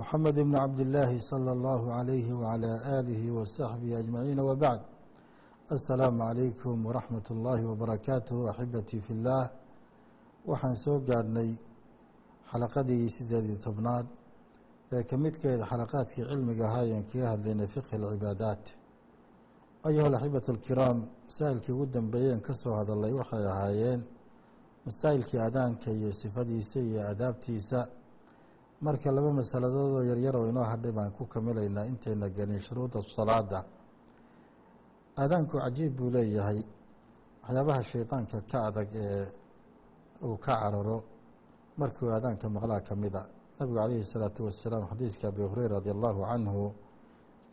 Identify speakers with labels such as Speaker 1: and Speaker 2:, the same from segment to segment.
Speaker 1: محمد بن عبد الله صلى الله عليه وعلى آله وصحبه أجمعين وبعد السلام عليكم ورحمة الله وبركاته أحبتي في الله waxaan soo gaadhnay xalaqadii sideedii tobnaad ee ka midkeeda xalaqaadkii cilmiga ahaa ayaan kaga hadlaynay fiqhi alcibaadaat ayuha alaxibatu alkiraam masaa'ilkii ugu dambeeyeen ka soo hadalay waxay ahaayeen masaa'ilkii adaanka iyo sifadiisa iyo aadaabtiisa marka laba masaladood oo yaryar oo inoo hadhay baan ku kamilaynaa intayna gelin shuruuda salaada aadaanku cajiib buu leeyahay. Waxyaabaha shaydaanka ka adag ee uu ka cararo markuu aadaanka maqlaa ka mid nabigu calayhi الsalaatu wasalaam xadiiska abi hureyra radi allahu canhu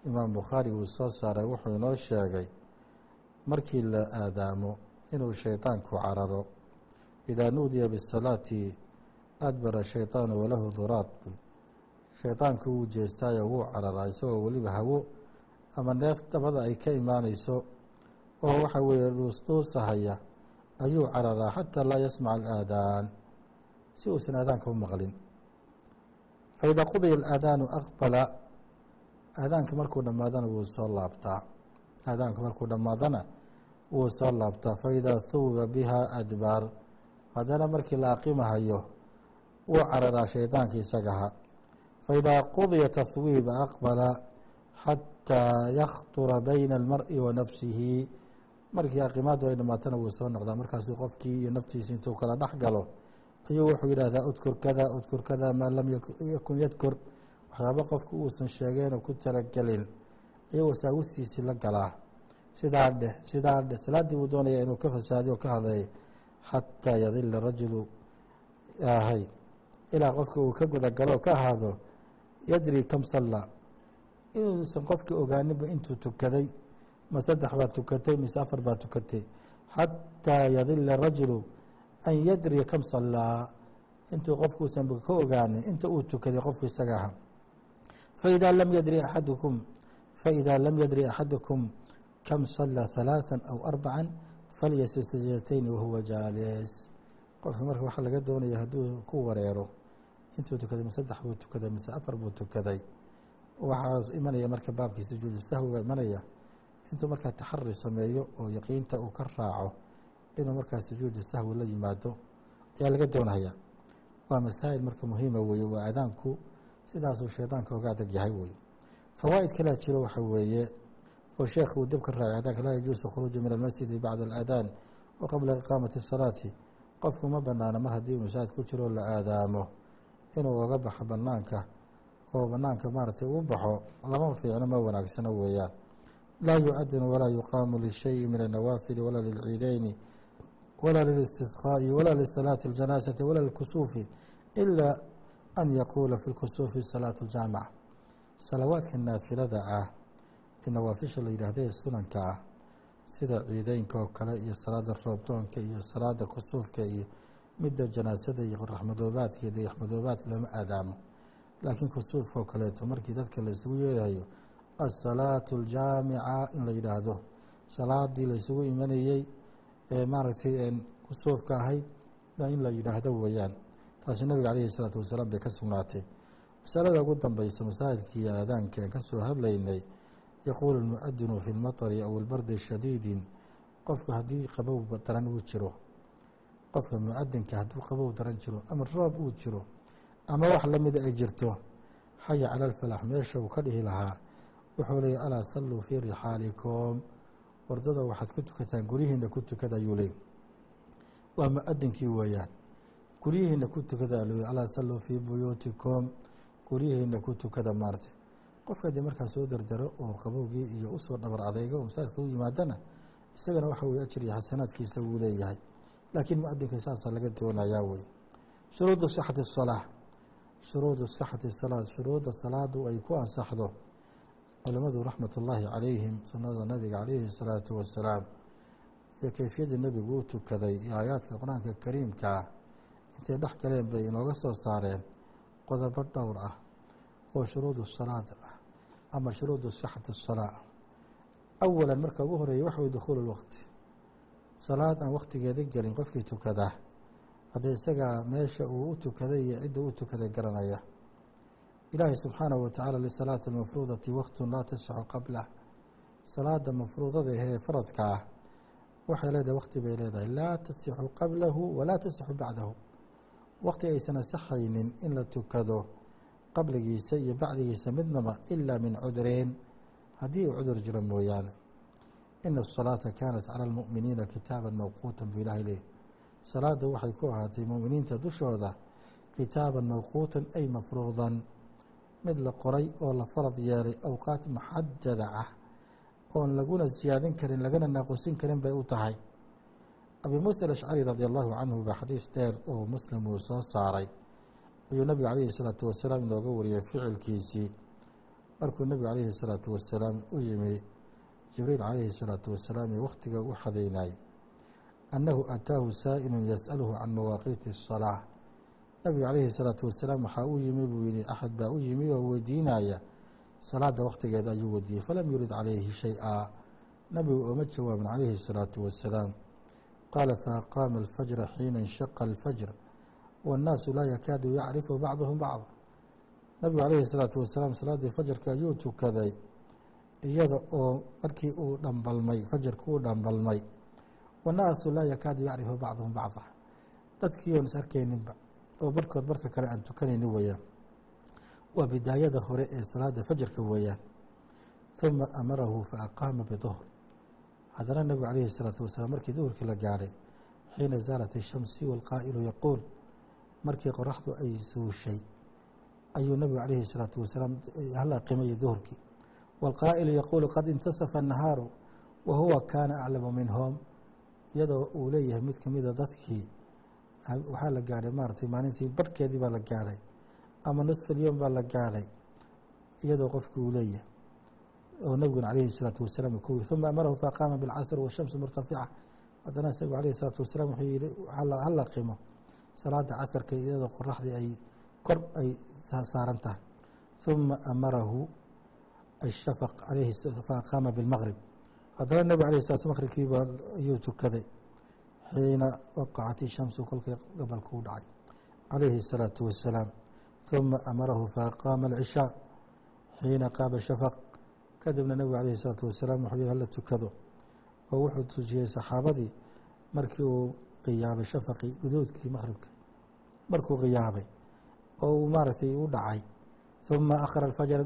Speaker 1: imaam bukhaari uu soo saaray wuxuu inoo sheegay markii la aadaamo inuu shaydaanku cararo idaa nuudiya bisalaati adbara shayطaanu walahu duraad. Shaydaanku wuu jeestaayo wuu cararaa isagoo weliba hawo ama neef dabada ay ka imaanayso oo waxa weeye dhuusdhuusahaya ayuu cararaa xataa laa yasmac alaadaan si uusan aadaanka u maqlin. Faida qudiya alaadaanu aqbala aadaanka markuu dhammaadana wuu soo laabtaa. Aadaanka markuu dhammaadana wuu soo laabtaa faida thuwiba biha adbaar haddana markii la aqimahayo wuu cararaa shaydaanka isagaha faidaa qudiya tahwiiba aqbala xataa yaktura bayna almari wa nafsihi. Markii aqimaadu ay dhamaatana wuu soo noqdaa markaasuu qofkii iyo naftiisi intuu kala dhex galo ayuu wuxuu yidhahdaa udkur kada udkur kada maa lam yakun yadkur. Waxyaaba qofku uusan sheegeen oo ku talagelin ayuu wasaawistiisii la galaa. Sidaa dheh sidaa dheh salaaddii buu doonaya inuu ka fasaadiyo ka hadlay xataa yadila rajulu ahay ilaa qofka uu ka gudagalo ka ahaado yadri kam sallaa inuusan qofka ogaaninba intuu tukaday ma saddex baad tukatay mise afar baad tukatay. Xataa yadila rajulu an yadri kam sallaa intuu qofkuusanba ka ogaanin inta uu tukaday qofku isaga ahaa. Faidaa lam yadri axadukum faidaa lam yadri axadukum kam salaa ثalaaثa aw arbaca falyasir sajdatayni wahuwa jaalis. Qofka marka waxaa laga doonaya hadduu ku wareero intuu tukaday mise saddex buu tukaday mise afar buu tukaday. Waxaa imanaya marka baabkii sujuudu sahwiga imanaya intuu markaa taxari sameeyo oo yaqiinta uu ka raaco inuu markaa sujuudu sahwi la yimaado ayaa laga doonaya waa masaa'il marka muhiima weeye waa aadaanku sidaasuu shaydaanka oga adag yahay weye fawaa'id kalea jiro waxa weeye oo sheekh uu dib ka raacay aadaanka laa yajuusu khuruuju min almasjidi bacda alaadaan wa qabla iqaamati asalaati qofku ma banaano mar haddii masaajid ku jiro la aadaamo inuu oga baxo banaanka oo banaanka maaragtay uu baxo lama fiicno ma wanaagsano weeyaan. Laa yu-adinu walaa yuqaamu lishayi min annawaafili walaa lilciideyni walaa lilistisqaa'i walaa lisalaati اljanaasati walaa lilkusuufi ilaa an yaquula fi lkusuufi salaatu ljaamica salawaadka naafilada ah ee nawaafisha la yidhaahda ee sunanka ah sida ciideynka oo kale iyo salaada roobdoonka iyo salaada kusuufka iyo midda janaasada iyo qoraxmadoobaadka iyo dayaxmadoobaadka lama aadaamo. Laakiin kusuufka oo kaleeto markii dadka la isugu yeerayo asalaatu aljaamica in la yidhaahdo salaadii la isugu imanayey ee maaragtay kusuufka ahayd baa in la yidhaahdo weeyaan. Taasi nabiga calayhi isalaatu wasalaam bay ka sugnaatay. Masalada ugu dambeysa masaa'ilkii aadaanka aan ka soo hadlaynay yaquulu lmuadinu fi lmatari aw ilbardi shadiidin qofku haddii qabow daran uu jiro qofka hadduu qabow daran jiro ama roob uu jiro ama wax lamida ay jirto xaya cala alfalax meesha uu ka dhihi lahaa wuxuu leeyay alaa salluu fii rixaalikum wardada waxaad ku tukataan guryihiina ku tukada ayuu leey waa muadinkii weeyaan. Guryihiina ku tukada l alaa salluu fii buyuutikum. Guryihiina ku tukada maarta. Qofka haddii markaa soo dardaro oo qabowgii iyo u soo dhabar adeyga oo masaajidka u yimaadana isagana waxa weye ajir xasanaadkiisa wuu leeyahay laakiin muadinka saasaa laga doonayaa wey shuruudu sixati salaa shuruudu sixati salaa shuruudda salaadu ay ku ansaxdo. Culamadu raxmat ullaahi calayhim sunnada nabiga calayhi salaatu wasalaam iyo keyfiyadii nebigu u tukaday iyo aayaadka qur'aanka kariimka ah intay dhex galeen bay inooga soo saareen. Qodobo dhowr ah oo shuruudu salaad ah ama shuruudu sixati salaa awalan marka ugu horreeya waxa way dukhuulu lwaqti salaad aan wakhtigeeda gelin qofkii tukadaa haddee isagaa meesha uu u tukaday iyo cidda u tukaday garanaya. Ilaahi subxaanahu watacaala lisalaati almafruudati waqtun laa tasixu qablah salaada mafruudada ahee faradka ah waxay leedahay waqti bay leedahay. Laa tasixu qablahu walaa tasixu bacdahu. Waqti aysan asaxaynin in la tukado qabligiisa iyo bacdigiisa midnaba ilaa min cudureen haddii uu cudur jiro mooyaane ina asalaata kaanat cala almu'miniina kitaaban mawquutan buu ilaahay leeyahy salaada waxay ku ahaatay mu'miniinta dushooda kitaaban mawquutan ay mafruudan mid la qoray oo la farad yeelay awqaat muxadada ah oon laguna siyaadin karin lagana naaqusin karin bay u tahay abi muusa alashcari radi allahu canhu baa xadiis dheer oo muslim uu soo saaray ayuu nabigu calayhi salaatu wasalaam inooga wariyey ficilkiisii markuu nebigu calayhi salaatu wasalaam u yimi jibriil calayhi salaatu wasalaam ee wakhtiga u xadaynayay annahu ataahu saa'ilun yas'aluhu can mawaaqiiti asalaa nabigu calayhi salaatu wasalaam waxaa u yimi buu yihi axad baa u yimi oo weydiinaya salaada wakhtigeeda ayuu weydiiyey falam yurid calayhi shay-a. Nabigu ooma jawaabin calayhi salaatu wasalaam. Qaala faaqaama alfajra xiina inshaqa alfajr waannaasu laa yakaadu yacrifu bacduhum bacda nabigu calayhi salaatu wasalaam salaaddii fajarka ayuu tukaday iyada oo markii uu dhambalmay fajarka uu dhambalmay wannaasu laa yakaadu yacrifu bacduhum bacda. Dadkii oon is arkayninba oo barhkood barka kale aan tukanayni weeyaan waa bidaayada hore ee salaada fajarka weeyaan. Huma amarahu fa aqaama biduhr haddana nebigu calayhi salaatu wasalaam markii duhurkii la gaadhay xiina zaalat ishamsi waalqaa'ilu yaquul markii qoraxdu ay suushay ayuu nebigu calayhi salaatu wasalaam hala qimayay duhurkii waalqaa'ilu yaquulu qad intasafa annahaaru wa huwa kaana aclamu minhum iyadoo uu leeyahay mid kamida dadkii waxaa la gaadhay maaratay maalintii barhkeedii baa la gaadhay ama nusfalyoom baa la gaadhay iyadoo qofki uu leeyahay oo nebiguna calayhi salaatu wasalaam ku uma amarahu faaqaama bilcasr washamsu murtafica haddana isagu calayhi salaatu wasalaam wuxuu yihi hala qimo salaada casarka iyadoo qoraxdii ay kor ay saaran tahay uma amarahu ashafaq alayhi faaqaama bilmaqrib haddana nebig alayh slat maqribkiiba ayuu tukaday xiina waqacat ishamsu kolkii gobolka u dhacay calayhi الsalaatu wasalaam ثuma amarahu faaqaama alcishaa xiina qaaba shafaq kadibna nebigu alayhi الsalaatu wasalaam wuxuu yihi hala tukado oo wuxuu tujiyey saxaabadii markii uu qiyaabay shafaqii guduudkii maqribka markuu qiyaabay oo uu maaragtay u dhacay ثuma akhara alfajr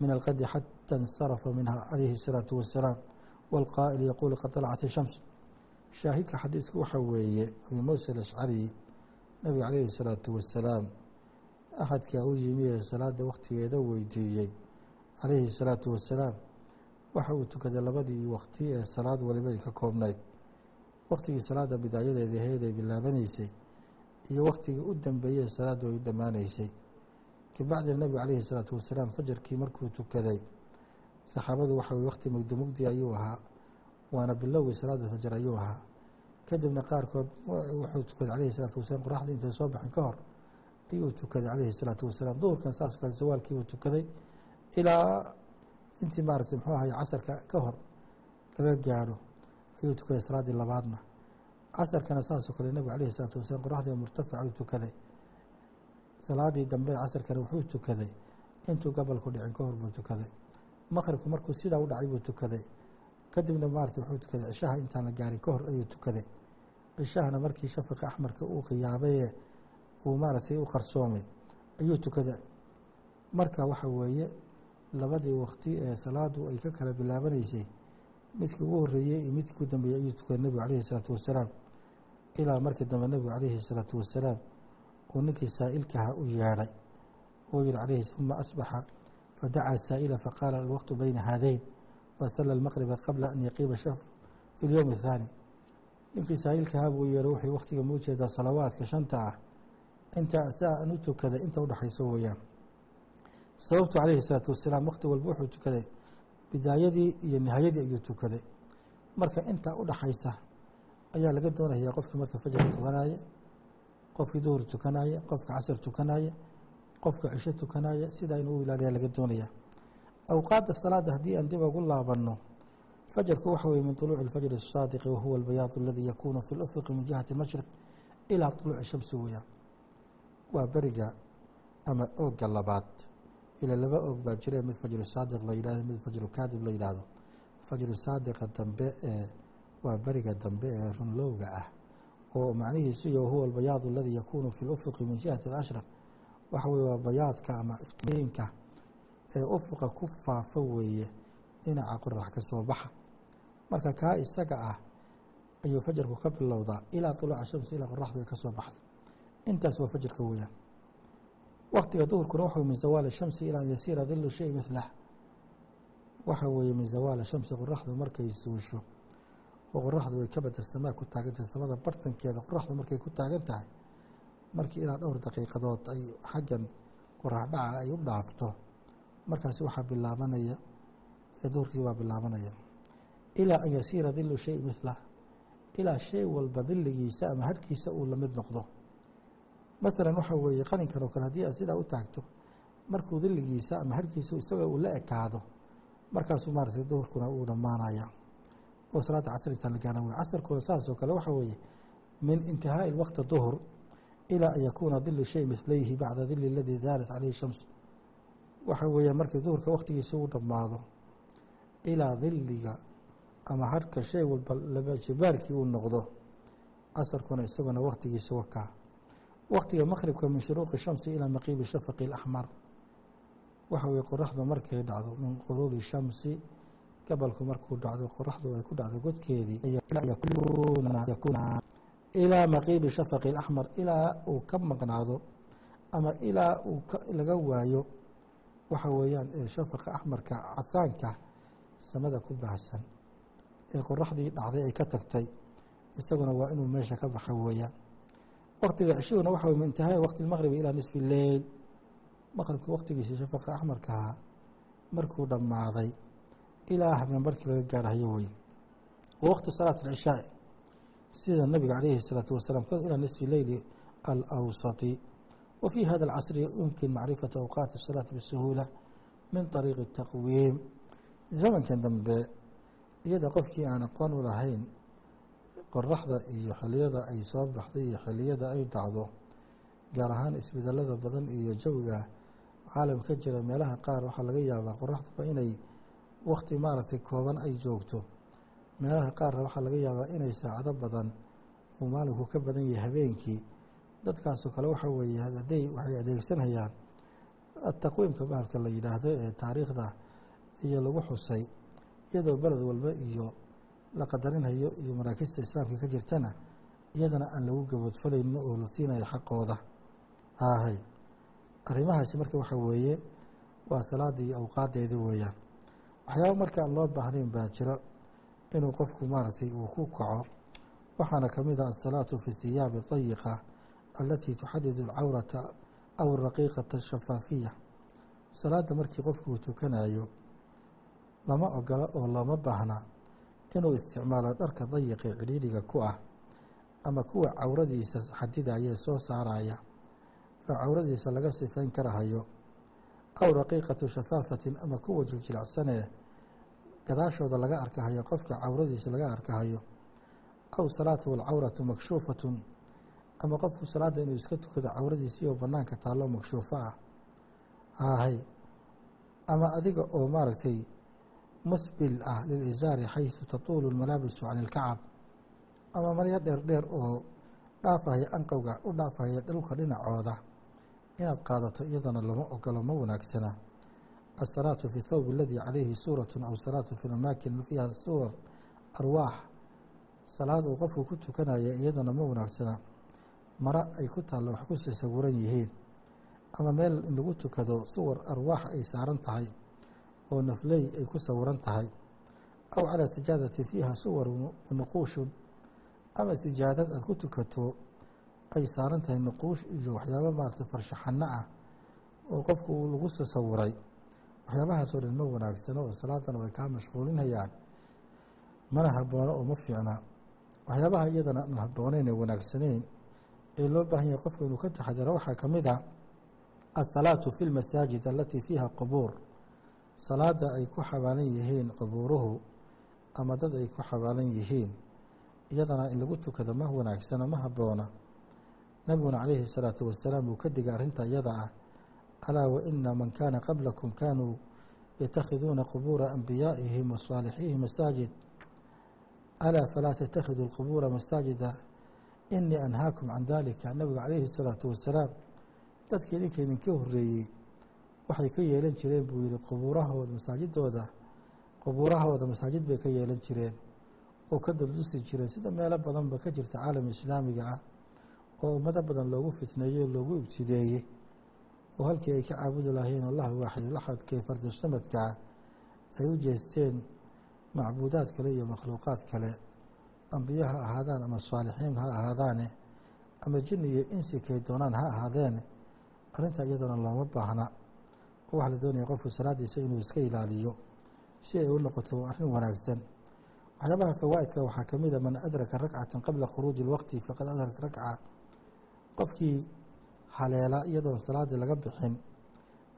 Speaker 1: min alqadi xata اnsarafa minha calayhi الsalaatu wasalaam wاlqaa'il yaquulu qad طalacat الshams shaahidka xadiisku waxaa weeye abi muusa alashcari nebiga calayhi الsalaatu wasalaam axadkaa u yimi ee salaada wakhtigeeda weydiiyey calayhi الsalaatu wasalaam waxa uu tukaday labadii wakti ee salaad waliba ay ka koobnayd wakhtigii salaada bidaayadeeda aheyd ay bilaabanaysay iyo wakhtigii u dambeeyey ee salaaddu ay u dhammaanaysay kabacdina nebiga calayhi الsalaatu wasalaam fajarkii markuu tukaday saxaabadu waxa weye wakhti mugdi mugdi ayuu ahaa waana bilowgii salaada fajar ayuu ahaa. Kadibna qaarkood wuxuu tukaday calayhi salaatu wasalaam qoraxdii intay soo baxin ka hor ayuu tukaday calayhi salaatu wasalaam. Duhurkan saas kale sawaalkiibuu tukaday ilaa intii maaragtay muxuu ahay casarka ka hor laga gaadho ayuu tukaday salaaddii labaadna. Casarkana saasoo kale nebigu calayhi salaatu wasalaam qoraxdii murtafic ayuu tukaday salaadii dambe casarkana wuxuu tukaday. Intuu gobolku dhicin ka hor buu tukaday. Maqribku markuu sidaa u dhacay buu tukaday. Kadibna maarata wuxuu tukaday cishaha intaan la gaarin ka hor ayuu tukaday. Cishahana markii shafiqa axmarka uu qiyaabayee uu maaragtay u qarsoomay ayuu tukaday. Marka waxa weeye labadii wakti ee salaadu ay ka kala bilaabanaysay midkii ugu horeeyey iyo midkii ugu dambeeyey ayuu tukaday nebigu calayhi isalaatu wasalaam. Ilaa markii dambe nebigu calayhi isalaatu wasalaam uu ninkii saa'ilkaha u yeedhay. Uu yihi calayhi uma asbaxa fadacaa saa'ila faqaala alwaqtu bayna haadayn fasala almaqriba qabla an yaqiiba shaf fi lyowm athaani ninkii saa'ilkaha buu yeehay wuxuu wakhtiga muu jeedaa salawaadka shanta ah. Inta si aan u tukaday inta udhexayso weeyaan sababtu calayhi salaatu wasalaam wakhti walba wuxuu tukaday. Bidaayadii iyo nihaayadii ayuu tukaday. Marka intaa u dhaxaysa ayaa laga doonaya qofkii marka fajarka tukanaya qofkii duhur tukanaya qofka casr tukanaya qofka cisho tukanaya sidaa inuu u ilaaliya laga doonaya awqaadda salaada haddii aan dib ugu laabanno fajarku waxa weye min طuluuci اlfajr الsaadiqi wahuwa اlbayaad اladii yakunu fi اlأfqi min jihati mashriq ilaa طuluuci shamsi weeyaan waa beriga ama ooga labaad ila laba oog baa jire mid fajru saadiq la yidhahdo mid fajru kaadib la yidhaahdo fajru saadiqa dambe ee waa beriga dambe ee runlowga ah oo macnihiisu iyo huwa albayaad aladii yakuunu fi lufuqi min jihati اashraq waxa wey waa bayaadka ama iftiinka ee ufuqa ku faafa weeye dhinaca qorax ka soo baxa. Marka kaa isaga ah ayuu fajarku ka bilowdaa ilaa طuluuca shamsi ilaa qoraxda ka soo baxda intaas waa fajarka weeyaan. Waktiga duhurkuna waxaw min zawaali shamsi ilaa an yasiira dilu shay milah waxa weeye min zawaali shamsi qoraxdu markay suusho oo qoraxdu ay ka bada samaa ku taagantahay samada bartankeeda qoraxdu markay ku taagan tahay markii ilaa dhowr daqiiqadood ay xaggan qorax dhaca ay u dhaafto markaasi waxaa bilaabanaya duhurkii baa bilaabanaya ilaa an yasiira dilu shay milah ilaa shay walba diligiisa ama harhkiisa uu la mid noqdo. Maalan waxa weeye qalinkan oo kale haddii aad sidaa u taagto markuu diligiisa ama harhkiisa isagoo uu la ekaado markaasuu maaratay duhurkuna uu dhammaanaya oo salaada casr intaan la gaaran wey casarkuna saasoo kale waxa weeye min intihaaءi waqti duhr ilaa an yakuuna dilu shay milayhi bacda dili aladii daarat calayhi shamsu. Waxa weeyaan markii duhurka waktigiisa uu dhammaado ilaa diliga ama harhka shay walba labajibaarkii uu noqdo casarkuna isaguna waktigiisa wakaa. Waktiga maqribka min shuruuqi shamsi ilaa maqiibi shafaqi اlaxmar waxa weye qoraxdu markay dhacdo min quruubi shamsi gabalku markuu dhacdo qoraxdu ay ku dhacdo godkeedii ilaa maqiibi shafaqi اlaxmar ilaa uu ka maqnaado ama ilaa uu laga waayo waxa weeyaan shafaqa axmarka casaanka samada ku baahsan ee qoraxdii dhacday ay ka tagtay isaguna waa inuu meesha ka baxa weeyaan. Waktiga cishiguna waxa min intihaai waqti maqribi ilaa nisfi leyl. Maqribka waktigiisa shafaqa axmarkaha markuu dhammaaday ilaa habeen barkii laga gaarhayo weyn wa waqti salaat alcishaai sida nabiga calayhi الsalaatu wasalaam ilaa nisfi leyli alawsati wa fii hada alcasri yumkin macrifata awqaati الsalaati bisuhuula min طariiqi الtaqwiim zamankan dambe iyada qofkii aan aqoon u lahayn qoraxda iyo xiliyada ay soo baxday iyo xiliyada ay dhacdo gaar ahaan isbedelada badan iyo jawiga caalam ka jira meelaha qaar waxaa laga yaabaa qoraxduba inay wakti maaragtay kooban ay joogto. Meelaha qaarna waxaa laga yaabaa inay saacado badan uu maalinku ka badan yahay habeenkii. Dadkaasoo kale waxa weeye hadday waxay adeegsanayaan taqwiimka bahalka la yidhaahdo ee taariikhda iyo lagu xusay iyadoo beled walba iyo la qadarinhayo iyo maraakista islaamka ka jirtana iyadana aan lagu gaboodfalaynin oo la siinayo xaqooda. Haahay arrimahaasi marka waxa weeye waa salaadii awqaadeeda weeyaan waxyaaba marka aan loo baahnayn baa jiro inuu qofku maaragtay uu ku kaco. Waxaana ka mid ah asalaatu fi hiyaabi dayiqa alatii tuxadidu alcawrata aw raqiiqata ashafaafiya salaadda markii qofku uu tukanayo lama ogola oo looma baahna inuu isticmaalo dharka dayiqee cidhiidhiga ku ah ama kuwa cawradiisa xadidayee soo saaraya oo cawradiisa laga sifayn karahayo. Aw raqiiqatu shafaafatin ama kuwa jiljilacsanee gadaashooda laga arkahayo qofka cawradiisa laga arkahayo aw salaatu walcawratu makshuufatun ama qofku salaadda inuu iska tukado cawradiisii oo banaanka taallo makshuufo ah haahay ama adiga oo maaragtay musbil ah lilisaari xaysu tatuulu lmalaabisu can ilkacab ama maryo dheer dheer oo dhaafahaya anqowga u dhaafahaya dhulka dhinacooda inaad qaadato iyadana lama ogolo ma wanaagsana asalaatu fi thawb aladii calayhi suuratu aw salaatu fi amaakin fiiha suwar arwaax. Salaad uu qofku ku tukanaya iyadana ma wanaagsana. Maro ay ku taallo wax ku sasawiran yihiin. Ama meel in lagu tukado suwar arwaax ay saaran tahay oo nafley ay ku sawiran tahay. Aw calaa sijaadatin fiiha suwaru nuquushun. Ama sijaadad aada ku tukato ay saaran tahay nuquush iyo waxyaabo maarata farshaxano ah oo qofku lagu sasawiray waxyaabahaasoo dhan ma wanaagsano oo salaadana way kaa mashquulinayaan mana haboono oo ma fiicna. Waxyaabaha iyadana aan habbooneyn ee wanaagsaneyn ee loo baahan yahay qofku inuu ka taxadaro waxaa ka mid a asalaatu fi lmasaajid alatii fiiha qubuur. Salaada ay ku xabaalan yihiin qubuuruhu ama dad ay ku xabaalan yihiin. Iyadana in lagu tukado ma wanaagsano ma habboona. Nabiguna calayhi الsalaatu wasalaam uu ka digay arrinta iyada ah alaa waina man kaana qablakum kaanuu yatakhiduuna qubuura anbiyaa'ihim wa masaajid alaa falaa tatakhidu lqubuura masaajida inii anhaakum can dalika nabigu calayhi الsalaatu wasalaam dadka idinka idinka horeeyey waxay ka yeelan jireen buu yihi qubuurahooda masaajidooda qubuurahooda masaajid bay ka yeelan jireen oo ka duldusi jireen sida meelo badanba ka jirta caalam islaamiga ah oo ummado badan loogu fitneeyey oo loogu ibtideeyey oo halkii ay ka caabudi lahayn allah waaxidulaxadkee fardusamadkaa ay u jeesteen macbuudaad kale iyo makhluuqaad kale ambiyo ha ahaadaan ama saalixiin ha ahaadaane ama jin iyo insi kay doonaan ha ahaadeene arrinta iyadana looma baahna. Oo waxaa la doonaya qofku salaadiisa inuu iska ilaaliyo si ay u noqoto arrin wanaagsan. Waxyaabaha fawaa'idka waxaa ka mid a man adraka rakcatan qabla khuruuji اlwaqti faqad adraka rakca. Qofkii haleela iyadoon salaadii laga bixin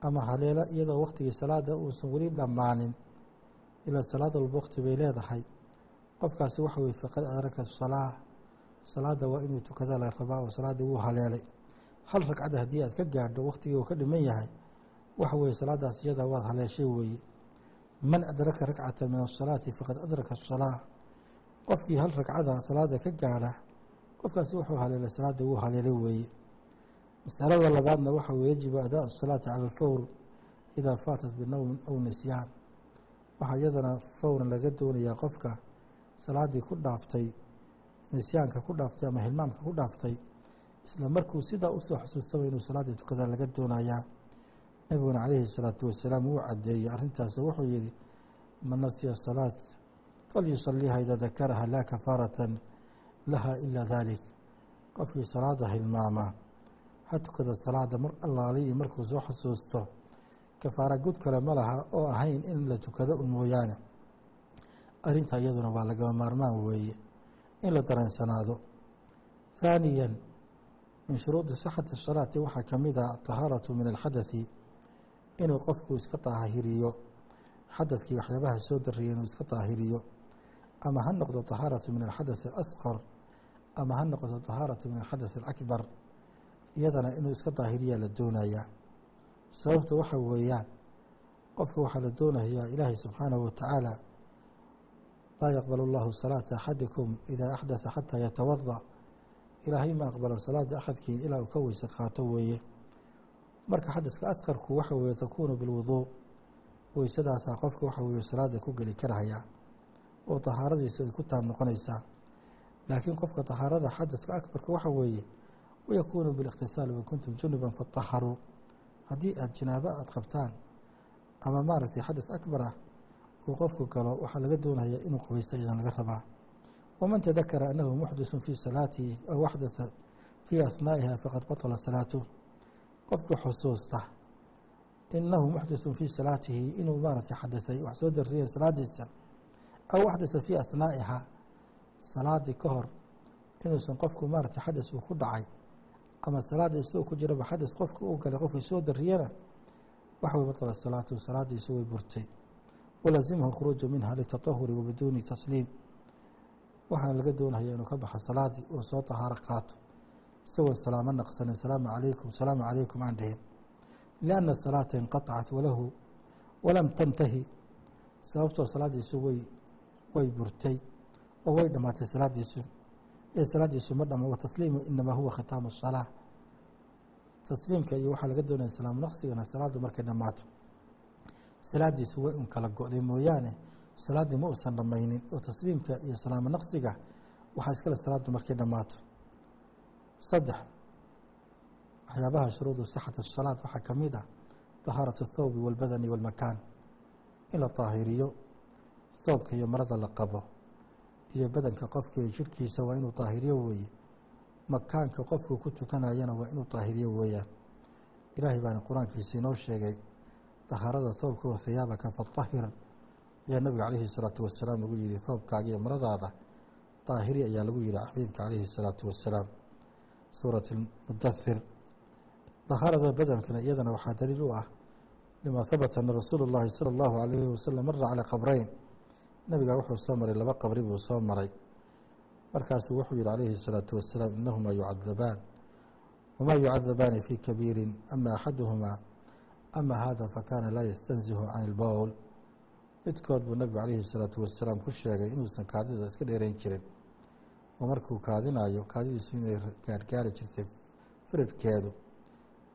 Speaker 1: ama haleela iyadoo waktigii salaada uusan weli dhammaanin ilaa salaad bay leedahay. Qofkaasi waxa weye faqad adraka salaa salaada waa inuu tukada la rabaa oo salaaddii wuu haleelay. Hal ragcada haddii aad ka gaadho waktigii uu ka dhiman yahay waxa weeye salaadaas iyada waad haleeshay weeye. Man adraka rakcata min asalaati faqad adraka asalaa qofkii hal ragcada salaada ka gaadha qofkaasi wuxuu haleelay salaada wuu haleelay weeye masalada labaadna waxa weye yajibu adaa asalaati cala alfawr idaa faatat binowmin aw nisyaan waxaa iyadana fawran laga doonayaa qofka salaadii ku dhaaftay nisyaanka ku dhaaftay ama hilmaamka ku dhaaftay isla markuu sidaa u soo xusuustaba inuu salaaddii tukada laga doonayaa. Nabiguna calayhi الsalaatu wasalaam wuu cadeeyey arrintaasoo wuxuu yihi man nasiya salaat falyusaliiha idaa dakaraha laa kafaarata laha ila dalik qofkii salaada hilmaama ha tukada salaada mar allaali iyo markuu soo xusuusto kafaara gud kale ma laha oo ahayn in la tukado un mooyaane. Arrinta iyaduna waa lagama maarmaan weeye in la dareensanaado thaaniya min shuruudi sixati salaati waxaa ka mid a tahaaratu min alxadathi inuu qofku iska daahiriyo xadadkii waxyaabaha soo dariyay inuu iska daahiriyo ama ha noqdo tahaaratu min alxadaث alasqar ama ha noqdo tahaaratu min alxadaث alakbar iyadana inuu iska daahiriyaa la doonayaa sababta waxa weeyaan qofka waxaa la doonayaa ilaahay subxaanahu watacaala laa yaqbal اllahu salaata axadikum idaa axdatha xataa yatawada ilaahay ma aqbalo salaada axadkii ilaa uu ka weyse qaato weeye. Marka xadaska asqarku waxa weeye takuunu bilwuduu weysadaasaa qofka waxa weeye salaada ku geli karaya oo tahaaradiisa ay ku taab noqonaysaa. Laakiin qofka tahaarada xadaska akbarka waxa weeye wayakuunu bilikhtisaali wa kuntum junuban fataharuu haddii aada janaabo aada qabtaan ama maaragtay xadas akbar ah uu qofku galo waxaa laga doonaya inuu qubaysto idan laga rabaa waman tadakara annahu muxditثu fii salaatihi aw axdatha fii ahnaa'iha faqad batala salaatu qofkii xusuusta inahu muxditثu fii salaatihi inuu maaragtay xadaثay wax soo dariyay salaadiisa aw axdatha fii ahnaa'iha salaadii ka hor inuusan qofku maaragtay xadas uu ku dhacay ama salaada isagoo ku jiraba xadas qofka uu galay qofkii soo dariyana waxa way batala salaatu salaadiisu way burtay. Walazimhu khuruuju minha litatahuri wa tasliim. Waxaana laga doonaya inuu ka baxo salaadii oo soo tahaaro qaato. Isagoon salaamo naqsanin salaamu calaykum salaamu calaykum aan dhihin lianna salaata inqatacat walahu walam tantahi. Sababtoo salaadiisu way way burtay oo way dhammaatay salaadiisu ee salaadiisu ma dhamo watasliimu inamaa huwa khitaamu salaa tasliimka iyo waxaa laga doonaya salaamu naqsigana salaaddu markay dhammaato. Salaadiisu way un kala go-day mooyaane salaaddii ma uusan dhammaynin oo tasliimka iyo salaamo naqsiga waxaa iskale salaaddu markay dhammaato. Saddex waxyaabaha shuruudu sixati salaad waxaa ka mid ah tahaaratu athawbi walbadani walmakaan in la daahiriyo thoobka iyo marada la qabo iyo badanka qofka iyo jirhkiisa waa inuu daahiriyo weeye makaanka qofku ku tukanayana waa inuu daahiriyo weeyaan ilaahay baana qur-aankiisa inoo sheegay dahaarada toobka wa hiyaabaka fatahir ayaa nabiga calayhi salaatu wasalaam lagu yihi toobkaaga iyo maradaada daahiri ayaa lagu yihi xabiibka calayhi salaatu wasalaam suurat mudahir dahaarada badankana iyadana waxaa daliil u ah lima habata ana rasuulu اllahi salى اllahu alayhi wasalam mara calى qabrayn nabiga wuxuu soo maray laba qabri buu soo maray markaasuu wuxuu yihi calayhi الsalaatu wasalaam inahumaa yucadabaan wma yucadabaani fi kabiiri ama axaduhuma ama hada fakana laa yastanzihu can اlbowl midkood buu nabigu calayhi الsalaatu wasalaam ku sheegay inuusan kaadida iska dheerayn jirin oo markuu kaadinayo kaadidiisu inay gaarhgaari jirtay firirkeedu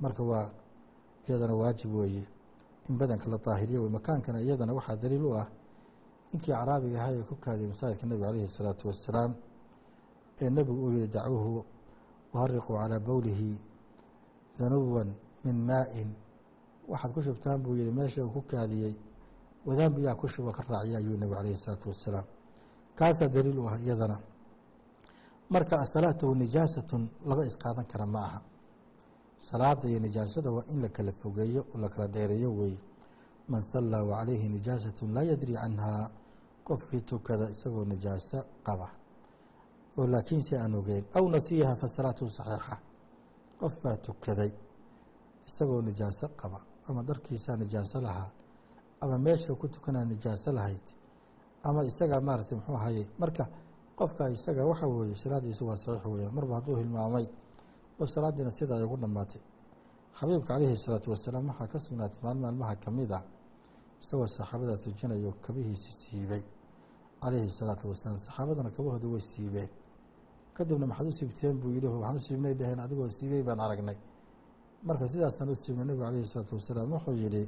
Speaker 1: marka waa iyadana waajib weeye in badanka la daahiriyo wey makaankana iyadana waxaa daliil u ah ninkii caraabiga ahaa ee ku kaadiyay masaajidka nebiga calayhi الsalaatu wasalaam ee nebigu uu yihi dacuuhu wahariquu calىa bowlihi danuwan min maa-in waxaad ku shubtaan buu yihi meesha uu ku kaadiyey wadaan biyaa ku shuba ka raaciya ayuu nebigu calayhi الsalaatu wasalaam kaasaa daliil u ah iyadana marka asalaatu nijaasatun laba isqaadan kara ma aha salaada iyo nijaasada waa in la kala fogeeyo oo la kala dheereeyo weeye man sallaa wacalayhi nijaasatun laa yadri canhaa qofkii tukada isagoo nijaaso qaba. Oo laakiinse aan ogeyn aw nasiyaha fa salaatu saxiixa qof baa tukaday isagoo nijaaso qaba. Ama dharkiisaa nijaaso lahaa ama meesha ku tukanaa nijaaso lahayd ama isagaa maaragtay muxuu ahayey marka qofka isaga waxa weeye salaadiisu waa saxiix weeyaan. Marba hadduu hilmaamay oo salaadiina sidaa ay ugu dhammaatay. Xabiibka calayhi salaatu wasalaam waxaa ka sugnaatay maalin maalmaha ka mid ah isagoo saxaabada tujinayo kabihiisi siibay calayhi salaatu wasalaam. Saxaabadana kabahooda way siibeen. Kadibna maxaad u siibteen buu yihi waxaan u siibnay dheheen adigoo siibay baan aragnay. Marka sidaasaan u siibnay nebigu calayhi salaatu wasalaam wuxuu yihi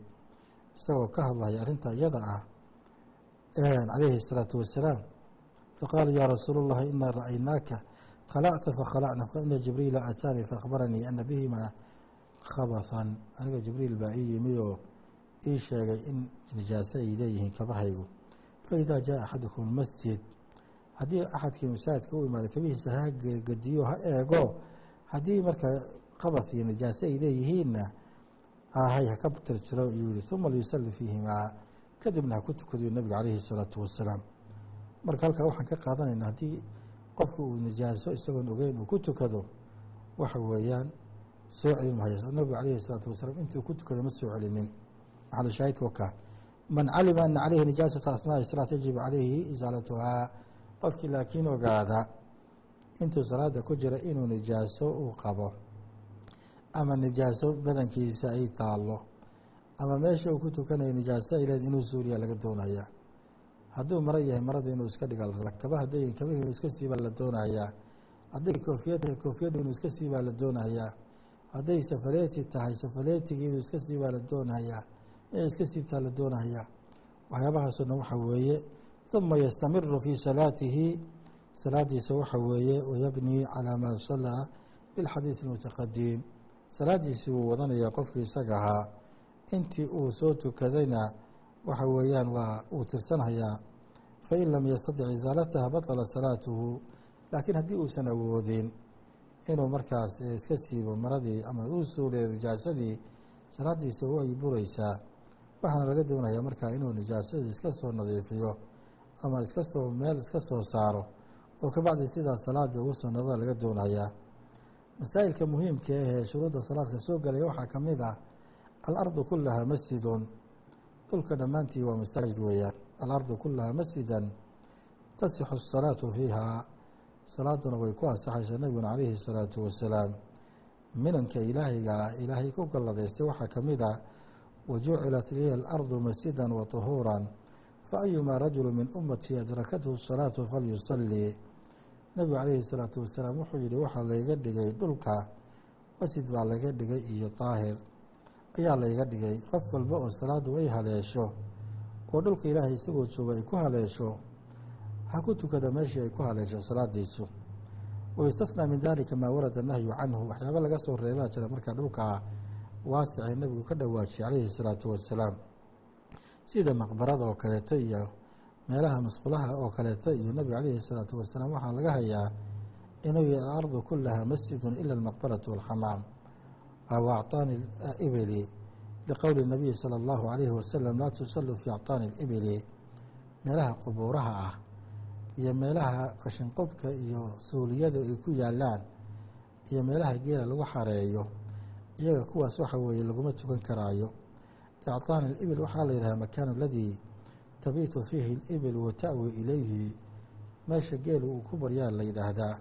Speaker 1: isagoo ka hadlaya arrinta iyada ah calayhi salaatu wasalaam. Faqaala yaa rasuul اllahi inaa ra'aynaaka khalacta fakhalacna faina jibriila aataanii faakbaranii ana bihimaa khabathan. Aniga jibriil baa ii yimi oo ii sheegay in nijaaso ay leeyihiin kabahaygu. Faidaa jaa axadukum masjid haddii axadkii masaajidka u imaada kabihiisa ha gegediyo ha eego. Haddii marka qabad iyo nijaaso ay leeyihiinna aahay haka tirtiro iyuu yihi uma liyusalli fiihimaa. Kadibna ha ku tukadayo nabiga calayhi salaatu wasalaam. Marka halkaa waxaan ka qaadanayna haddii qofku uu nijaaso isagoon ogeyn uu ku tukado waxa weeyaan soo celin mahaysa nabigu calayhi salaatu wasalaam intuu ku tukado ma soo celinin maxalu shaahidka wakaa man calima ana calayhi nijaasata asnaaءi salaat yajib calayhi isaalatuhaa qofkii laakiin ogaada intuu salaada ku jira inuu nijaaso uu qabo ama nijaaso badankiisa ay taalo ama meesha uu ku tukanayo nijaaso ay leed inuu suuriya laga doonaya hadduu maro yahay marada inuu iska dhiga kaba haday kabahii inuu iska siibaa la doonayaa hadday koofiyad tahay koofiyadda inuu iska siibaa la doonayaa hadday safaleeti tahay safaleetigii inuu iska siibaa la doonayaa inay iska siibtaa la doonayaa waxyaabahaasoo dhan waxa weeye uma yastamiru fii salaatihi. Salaadiisa waxa weeye wayabnii calaa maa salaa bilxadiidi اlmutaqadiim salaadiisii wuu wadanayaa qofkii isaga ahaa. Intii uu soo tukadayna waxa weeyaan waa uu tirsanhayaa fain lam yastadic isaalataha baطla salaatuhu laakiin haddii uusan awoodin inuu markaas iska siibo maradii ama uu suuliyo nijaasadii salaadiisa way buraysaa waxaana laga doonayaa markaa inuu nijaasada iska soo nadiifiyo ama iska soo meel iska soo saaro oo kabacdi sidaa salaada ugu sunnada laga doonayaa. Masaa'ilka muhiimka ahee shuruudda salaadka soo galaya waxaa ka mid ah alardu kulahaa masjidun. Dhulka dhammaantii waa masaajid weeyaan. Alardu kulahaa masjidan tasixu asalaatu fiihaa salaaduna way ku ansaxaysaa nebiguna calayhi salaatu wasalaam. Minanka ilaahayga ilaahay ku galladaystay waxaa ka mid ah wajucilat liya alardu masjida waطuhuura faayumaa rajulu min ummatii adrakathu الsalaatu falyusalii nebigu calayhi الsalaatu wasalaam wuxuu yihi waxaa layga dhigay dhulka masjid baa laga dhigay iyo daahir ayaa layga dhigay qof walba oo salaadu ay haleesho oo dhulka ilaahay isagoo jooga ay ku haleesho ha ku tukada meeshii ay ku haleesho salaadiisu wayustathnaa min dalika maa warada nahyu canhu waxyaaba laga soo reebaa jira markaa dhulkaa waasi ay nabigu ka dhawaajiyey calayhi salaatu wasalaam. Sida maqbarada oo kaleeto iyo meelaha masqulaha oo kaleeto iyo nebigu calayhi salaatu wasalaam waxaa laga hayaa inuu yii alardu kulahaa masjidun ila almaqbaratu walxamaam. Wa actaani ibili liqowli nabiyi sala allahu alayhi wasalam laa tusaluu fii acطaani libili meelaha qubuuraha ah iyo meelaha qashinqobka iyo suuliyada ay ku yaalaan iyo meelaha geela lagu xareeyo iyaga kuwaas waxa weeye laguma tukan karaayo. Ictaani alibil waxaa la yidhaha makaan aladii tabiitu fiihi alibil wa ta'wi ilayhi. Meesha geelu uu ku baryaa la yidhaahdaa.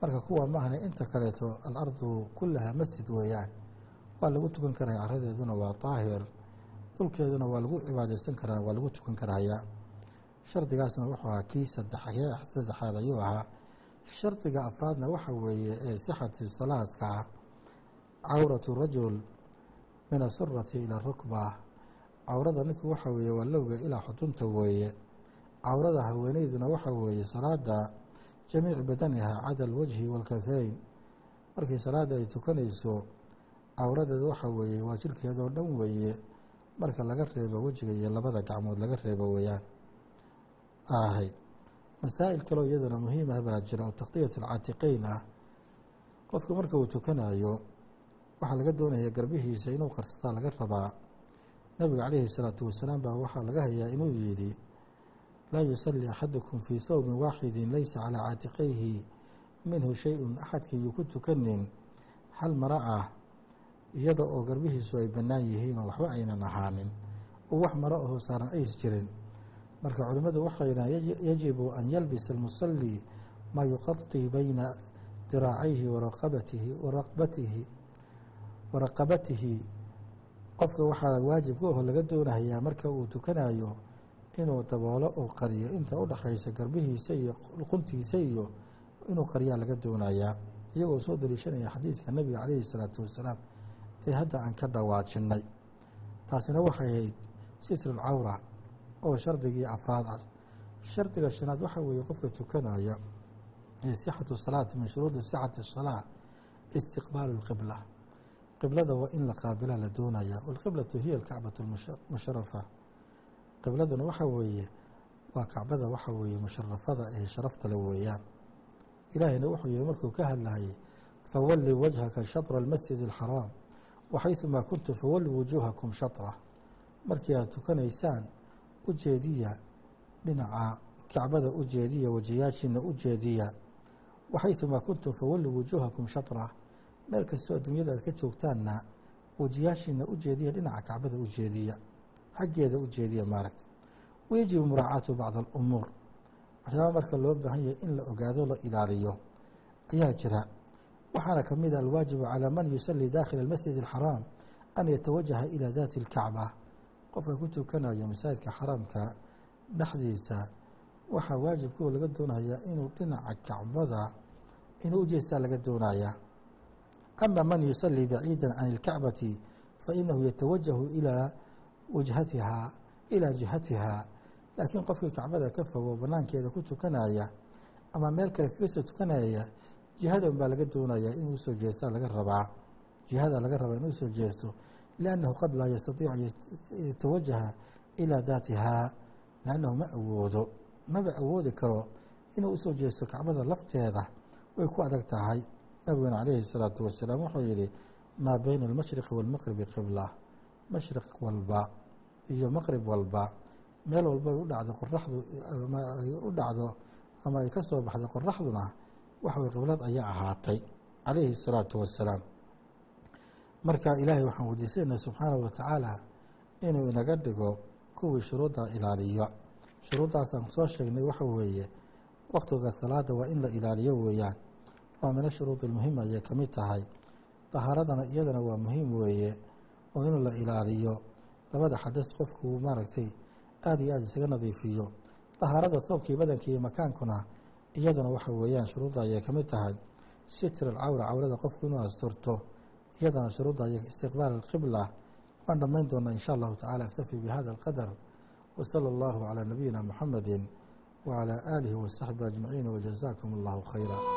Speaker 1: Marka kuwa maahna inta kaleeto alardu kullaha masjid weeyaan. Waa lagu tukan karaya caradeeduna waa daahir dhulkeeduna waa lagu cibaadeysan karaa waa lagu tukan karayaa shardigaasna wuxuu ahaa kii saddexaad ayuu ahaa. Shardiga afraadna waxa weeye ee sixati salaadka cawratu rajul min asurati ila rukba. Cawrada ninku waxa weeye waa lowga ilaa xudunta weeye. Cawrada haweeneyduna waxa weeye salaada jamiici badaniha cada alwajhi waalkafeyn markii salaada ay tukanayso cawradeeda waxa weeye waa jirkeedoo dhan weeye. Marka laga reebo wejiga iyo labada gacmood laga reebo weeyaan. Ahay masaa'il kaloo iyadana muhiim ah baa jira oo taqdiyat alcaatiqeyn ah. Qofka marka uu tukanayo waxaa laga doonaya garbihiisa inuu qarsataa laga rabaa. Nabiga calayhi salaatu wasalaam baa waxaa laga hayaa inuu yidhi laa yusalli axadukum fii thawbin waaxidin laysa calaa caatiqayhi minhu shay-un axadkiiyuu ku tukanin hal maro ah iyada oo garbihiisu ay bannaan yihiin oo waxba aynan ahaanin. Oo wax maro ahoo saaran ays jirin. Marka culimmadu waxay yidhahan yajibu an yalbisa almusalli maa yuqadii bayna diraacayhi waraqabatihi waraqbatihi waraqabatihi qofka waxaa waajib ku aho laga doonayaa marka uu tukanayo inuu daboolo uu qariyo inta u garbihiisa iyo luquntiisa iyo inuu qariyaa laga doonayaa. Iyagoo soo daliishanaya xadiidka nabiga calayhi salaatu wasalaam ee hadda aan ka dhawaajinay. Taasina waxay ahayd sitru lcawra oo shardigii afraad ah. Shardiga shanaad waxa weeye qofka tukanaya ee sixatu salaati min shuruudi sixati salaa istiqbaalu lqibla qiblada waa in la qaabila la doonaya walqiblatu hiya alkacbatu musharafa qibladuna waxa weeye waa kacbada waxa weeye musharafada ee sharaftale weeyaan. Ilaahayna wuxuu yihi markuu ka hadlayay fawalli wajhaka shatra almasjid alxaraam waxayumaa kuntum fawalli wujuuhakum shatra. Markii aad tukanaysaan u jeediya dhinaca kacbada u jeediya wajiyaashiina u jeediya kuntum fawalli wujuuhakum shatra meel kastoo adduunyada aad ka joogtaanna wajiyaashiina u jeediya dhinaca kacbada u jeediya xaggeeda u jeediya maaragta wayajibu muraacaatu bacd alumuur. Waxyaaba marka loo baahan yahay in la ogaado la ilaaliyo ayaa jira. Waxaana ka mid a alwaajibu calaa man yusalii daakhila almasjid alxaraam an yatawajaha ilaa daati alkacba. Qofka ku tukanayo masaajidka xaraamka dhexdiisa waxaa waajibkoo laga doonayaa inuu dhinaca kacbada inuu u jeestaa laga doonayaa ama man yusalii baciida can ilkacbati fainahu yatawajahu ilaa wajhatihaa ilaa jihatihaa laakiin qofkii kacbada ka fogo banaankeeda ku tukanaya ama meel kale kaga soo tukanaya jihadan baa laga doonayaa inuu u soo jeestaa laga rabaa jihada laga rabaa inuu u soo jeesto liannahu qad laa yastatiicu an yatawajaha ilaa daatihaa liannahu ma awoodo maba awoodi karo inuu u soo jeesto kacbada lafteeda way ku adag tahay nabiguna calayhi الsalaatu wasalaam wuxuu yihi maa bayna almashriqi wاlmaqribi qibla mashriq walba iyo maqrib walba meel walba ay u dhacdo qoraxdu ama ay u dhacdo ama ay ka soo baxdo qoraxduna waxaway qiblad ayaa ahaatay calayhi الsalaatu wasalaam marka ilaahay waxaan weydiisanayna subxaanaه wa tacaala inuu inaga dhigo kuwii shuruudda ilaaliyo shuruuddaasaan soo sheegnay waxa weeye waktiga salaada waa in la ilaaliyo weeyaan waa mina shuruudi muhima ayay ka mid tahay. Dahaaradana iyadana waa muhiim weeye oo in la ilaaliyo. Labada xadas qofku maaragtay aada iyo aada isaga nadiifiyo. Dahaarada toobkii badankii iyo makaankuna iyadana waxa weeyaan shuruudda ayay ka mid tahay. Sitr alcawra cawrada qofku inuu asturto iyadana shuruudda ayay istiqbaal alqibla waan dhammayn doonaa in sha allahu tacala aktafi bihada alqadar wsala allahu calaa nabiyina muxamedi wacalaa aalihi wasaxbi ajmaciin wajazaakum allahu khayra